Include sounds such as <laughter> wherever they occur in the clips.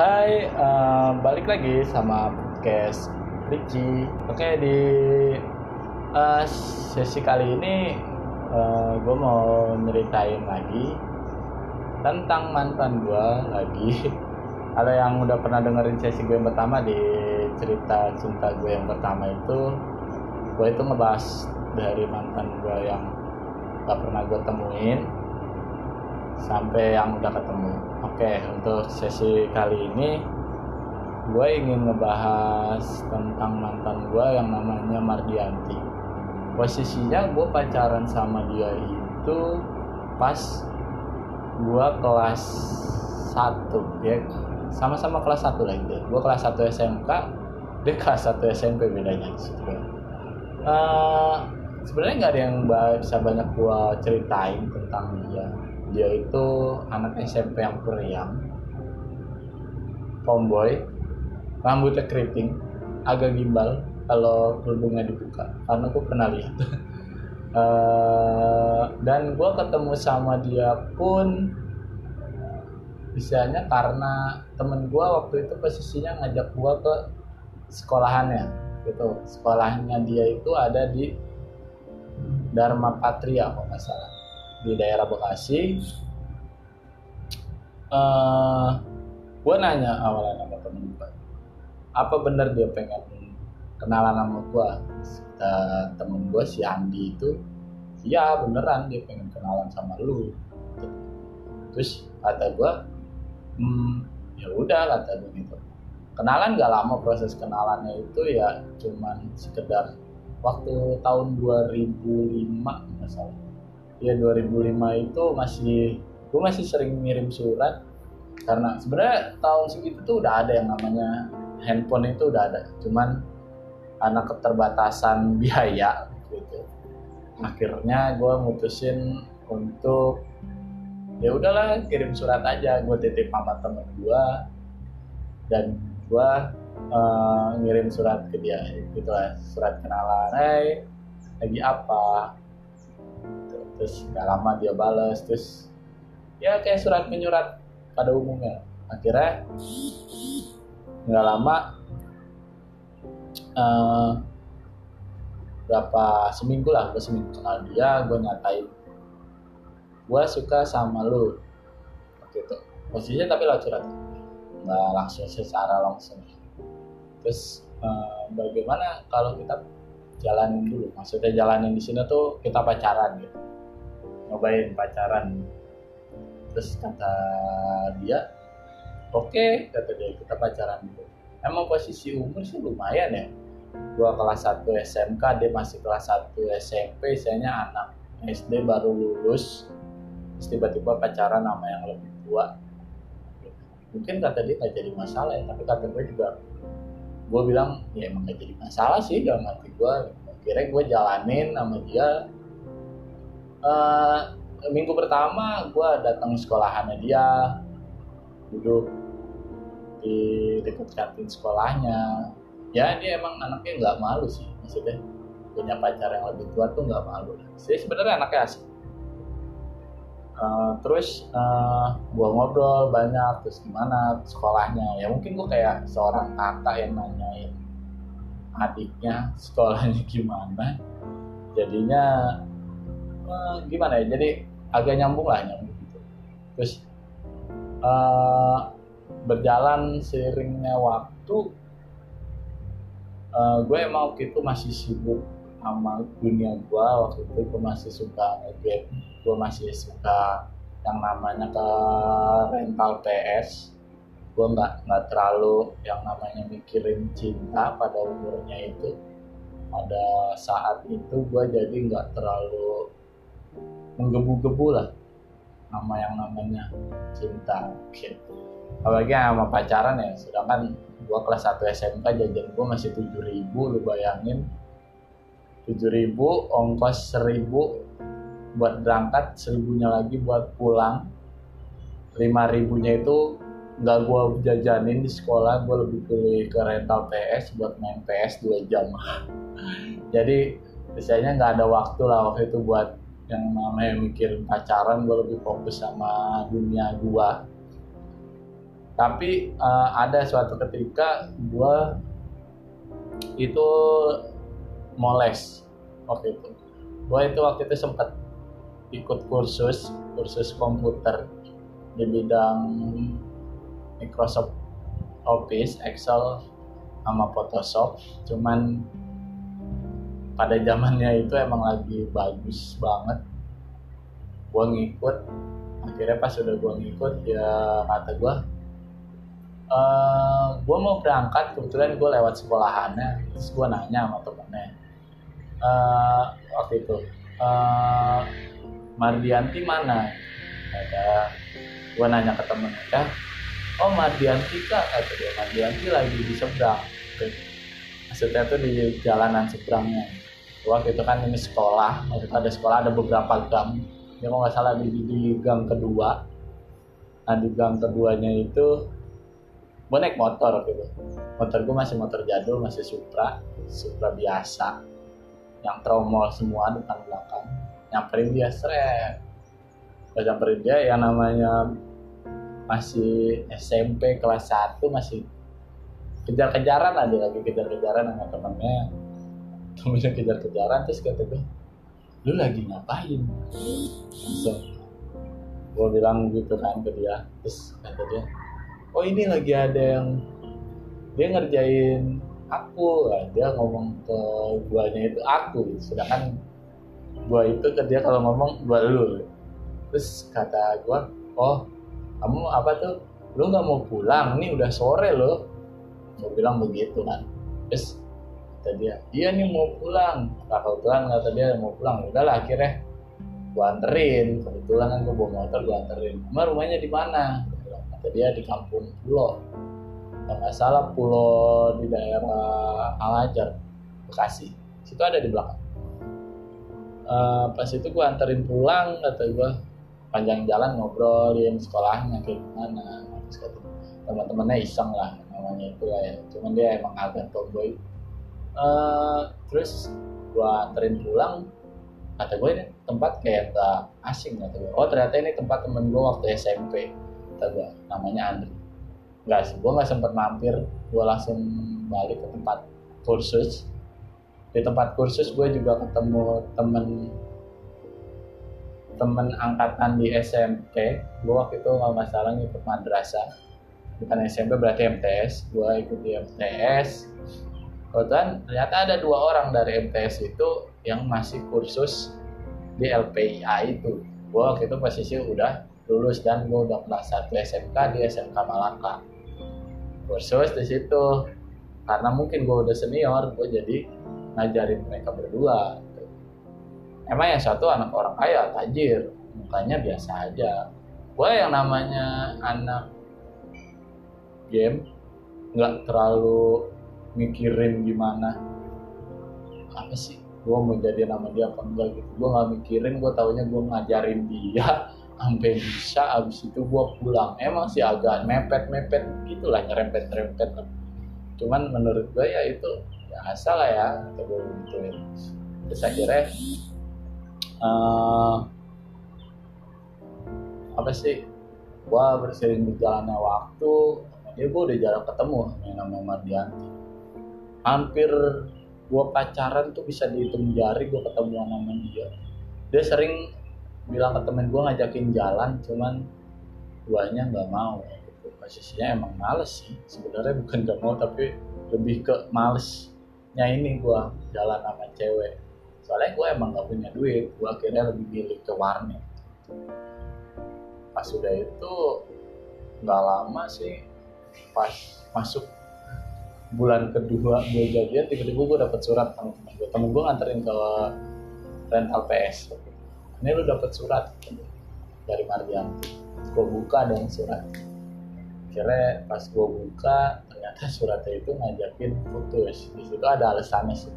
Hai, eh, balik lagi sama podcast Ricci. Oke di eh, sesi kali ini gue mau nyeritain lagi tentang mantan gue lagi. <laughs> Ada yang udah pernah dengerin sesi gue yang pertama di cerita cinta gue yang pertama itu, gue itu ngebahas dari mantan gue yang gak pernah gue temuin sampai yang udah ketemu. Oke, untuk sesi kali ini gue ingin ngebahas tentang mantan gue yang namanya Mardianti. Posisinya gue pacaran sama dia itu pas gue kelas 1 ya sama-sama kelas 1 lah itu. Gue kelas 1 SMK, dia kelas 1 SMP bedanya di situ. Uh, sebenarnya nggak ada yang bisa banyak gue ceritain tentang dia dia itu anak SMP yang periang tomboy. Rambutnya keriting. Agak gimbal kalau kerudungnya dibuka. Karena gue pernah lihat. Uh, <laughs> dan gue ketemu sama dia pun bisanya karena temen gue waktu itu posisinya ngajak gue ke sekolahannya gitu. Sekolahnya dia itu ada di Dharma Patria kalau nggak salah di daerah Bekasi. Uh, gue nanya awalnya sama temen gue apa bener dia pengen kenalan sama gue uh, temen gue si Andi itu iya beneran dia pengen kenalan sama lu. Terus kata gue hmm, ya udah kata gue gitu. Kenalan gak lama proses kenalannya itu ya cuman sekedar waktu tahun 2005 salah ya 2005 itu masih gue masih sering ngirim surat. Karena sebenarnya tahun segitu tuh udah ada yang namanya handphone itu udah ada. Cuman karena keterbatasan <laughs> biaya gitu akhirnya gue mutusin untuk ya udahlah kirim surat aja. Gue titip sama temen gue dan gue uh, ngirim surat ke dia. Gitu lah surat kenalan hey lagi apa terus nggak lama dia balas terus ya kayak surat menyurat pada umumnya. Akhirnya nggak lama uh, berapa seminggu lah gue seminggu kenal dia gue nyatain gue suka sama lu. Waktu itu. Posisinya tapi lewat surat. Nggak langsung secara langsung. Terus uh, bagaimana kalau kita jalanin dulu? Maksudnya jalanin di sini tuh kita pacaran gitu nyobain pacaran. Terus kata dia oke okay, kata dia kita pacaran dulu. Emang posisi umur sih lumayan ya. Gua kelas 1 SMK dia masih kelas 1 SMP saya anak SD baru lulus. Terus tiba-tiba pacaran sama yang lebih tua. Mungkin kata dia nggak jadi masalah ya tapi kata gue juga gue bilang ya emang gak jadi masalah sih dalam hati gue kira gue jalanin sama dia uh, minggu pertama gue datang sekolahannya dia. Duduk di dekat kantin sekolahnya. Ya dia emang anaknya nggak malu sih. Maksudnya punya pacar yang lebih tua tuh nggak malu. Sih sebenarnya anaknya asik. Uh, terus uh, gue ngobrol banyak terus gimana sekolahnya. Ya mungkin gue kayak seorang kakak yang nanyain adiknya sekolahnya gimana. Jadinya gimana ya jadi agak nyambung lah nyambung gitu. Terus uh, berjalan seiringnya waktu uh, gue emang waktu itu masih sibuk sama dunia gue waktu itu gue masih suka ngegame gue masih suka yang namanya ke rental PS gue nggak nggak terlalu yang namanya mikirin cinta pada umurnya itu. Pada saat itu gue jadi nggak terlalu menggebu-gebu lah. Sama yang namanya cinta. Gitu. apalagi sama pacaran ya. Sedangkan gua kelas 1 SMK jajan gua masih tujuh ribu lu bayangin. tujuh ribu ongkos seribu. Buat berangkat seribunya lagi buat pulang. lima ribunya itu nggak gua jajanin di sekolah. Gua lebih pilih ke rental PS buat main PS 2 jam. <laughs> Jadi biasanya nggak ada waktu lah waktu itu buat yang namanya mikir pacaran gue lebih fokus sama dunia gue tapi uh, ada suatu ketika gue itu moles waktu itu gue itu waktu itu sempat ikut kursus kursus komputer di bidang Microsoft Office, Excel, sama Photoshop. Cuman pada zamannya itu emang lagi bagus banget. Gue ngikut, akhirnya pas udah gue ngikut ya kata gue, uh, gue mau berangkat kebetulan gue lewat sekolahannya, terus gue nanya sama temennya, uh, waktu itu, uh, Mardianti mana? Ada, gue nanya ke temennya, oh Mardianti kak kata dia Mardianti lagi di seberang maksudnya tuh di jalanan seberangnya waktu itu kan ini sekolah maksudnya ada sekolah ada beberapa gang. Ya kalau nggak salah di, di gang kedua. Nah di gang keduanya itu gue naik motor gitu motor gue masih motor jadul masih Supra Supra biasa. Yang tromol semua depan belakang. Nyamperin dia seret. Gue nyamperin dia yang namanya masih SMP kelas 1 masih kejar-kejaran lah dia lagi kejar-kejaran sama temennya temennya kejar-kejaran terus kata gue lu lagi ngapain? Langsung gue bilang gitu kan ke dia. Terus kata dia oh ini lagi ada yang dia ngerjain aku. Lah dia ngomong ke guanya itu aku. Sedangkan gua itu ke dia kalau ngomong gua lu. Terus kata gua oh kamu apa tuh? Lu nggak mau pulang? Ini udah sore lo mau bilang begitu kan. Terus kata dia iya nih mau pulang. Nah, kebetulan kata dia mau pulang. Udahlah akhirnya gua anterin. Kebetulan kan gua bawa motor gua anterin. Emang rumahnya di mana? Kata dia di kampung pulau nggak salah pulau di daerah Alajar Bekasi. Situ ada di belakang. Uh, pas itu gua anterin pulang kata gua. Panjang jalan ngobrolin sekolahnya kayak gimana. Terus kata teman-temannya iseng lah namanya itu lah ya. Cuman dia emang agak tomboy uh, terus gua anterin pulang kata gue ini tempat kayak gak asing kata gue oh ternyata ini tempat temen gue waktu SMP kata gue namanya Andri. Nggak sih gue nggak sempet mampir. Gue langsung balik ke tempat kursus. Di tempat kursus gue juga ketemu temen temen angkatan di SMP gue waktu itu nggak masalah ngikut madrasah. Bukan SMP berarti MTS gue ikut di MTS kebetulan ternyata ada dua orang dari MTS itu yang masih kursus di LPIA itu. Gue waktu itu posisi udah lulus dan gue udah kelas 1 SMK di SMK Malaka. Kursus di situ. Karena mungkin gue udah senior gue jadi ngajarin mereka berdua. Emang yang satu anak orang kaya tajir. Mukanya biasa aja. Gue yang namanya anak game nggak terlalu mikirin gimana. Apa sih? Gue mau jadi nama dia apa enggak gitu. Gue nggak mikirin gue taunya gue ngajarin dia <laughs> sampai bisa. Abis itu gue pulang. Emang sih agak mepet mepet gitulah nyerempet nyerempet cuman menurut gue ya itu biasa lah ya kata gue gituin. Terus akhirnya uh, apa sih gua bersering berjalannya waktu. Dia gua udah jarang ketemu yang namanya Mardianti hampir gua pacaran tuh bisa dihitung jari gua ketemu sama dia. Dia sering bilang ke temen gua ngajakin jalan cuman guanya nggak mau gitu. posisinya emang males sih. Sebenarnya bukan gak mau tapi lebih ke malesnya ini gua jalan sama cewek. Soalnya gue emang gak punya duit gue akhirnya lebih milih ke warnet. Pas sudah itu nggak lama sih pas masuk bulan kedua gue jadian tiba-tiba gue dapet surat sama temen gue. Temen gue nganterin ke rental PS ini lu dapet surat dari Mardianti gue buka dan surat. Kira pas gue buka ternyata suratnya itu ngajakin putus. Di situ ada alasannya sih.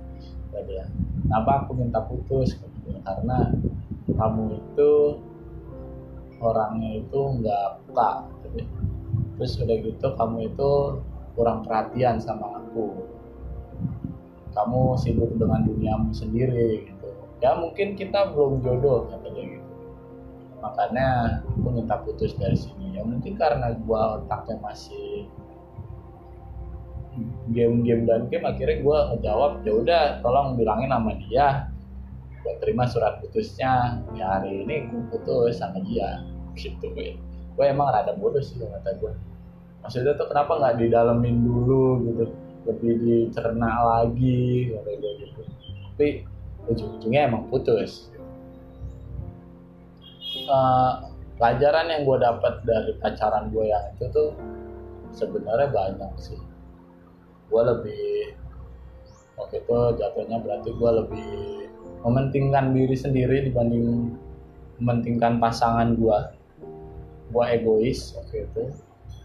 Dia kenapa aku minta putus? Karena kamu itu orangnya itu nggak peka. Terus udah gitu kamu itu kurang perhatian sama aku. Kamu sibuk dengan duniamu sendiri gitu. Ya mungkin kita belum jodoh katanya gitu. Makanya aku minta putus dari sini. Ya mungkin karena gua otaknya masih game-game dan game akhirnya gue ngejawab ya udah tolong bilangin sama dia. Gue terima surat putusnya. Ya hari ini gue putus sama dia. <laughs> Gitu gue gue emang rada bodoh sih kata gue maksudnya tuh kenapa nggak didalemin dulu gitu? Lebih dicerna lagi gue gitu. Tapi ujung-ujungnya emang putus. Uh, pelajaran yang gue dapat dari pacaran gue yang itu tuh sebenarnya banyak sih. Gue lebih waktu itu jatuhnya berarti gue lebih mementingkan diri sendiri dibanding mementingkan pasangan gue gue egois waktu itu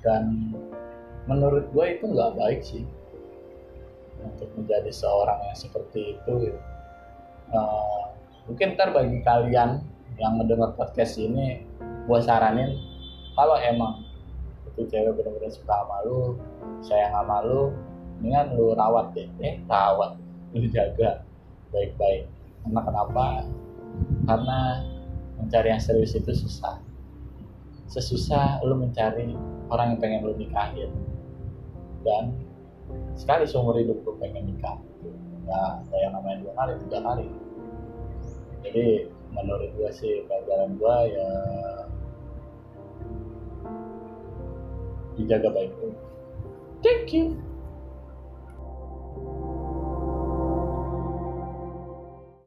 dan menurut gue itu nggak baik sih untuk menjadi seorang yang seperti itu uh, mungkin ntar bagi kalian yang mendengar podcast ini gue saranin kalau emang itu cewek benar-benar suka sama lu sayang sama lu mendingan lu rawat deh. Eh rawat. Lu jaga baik-baik. Karena kenapa? Karena mencari yang serius itu susah. Sesusah lu mencari orang yang pengen lu nikahin. Dan sekali seumur hidup lu pengen nikah ya ada yang namanya dua kali tiga kali. Jadi menurut gua sih pelajaran gua ya dijaga baik-baik thank you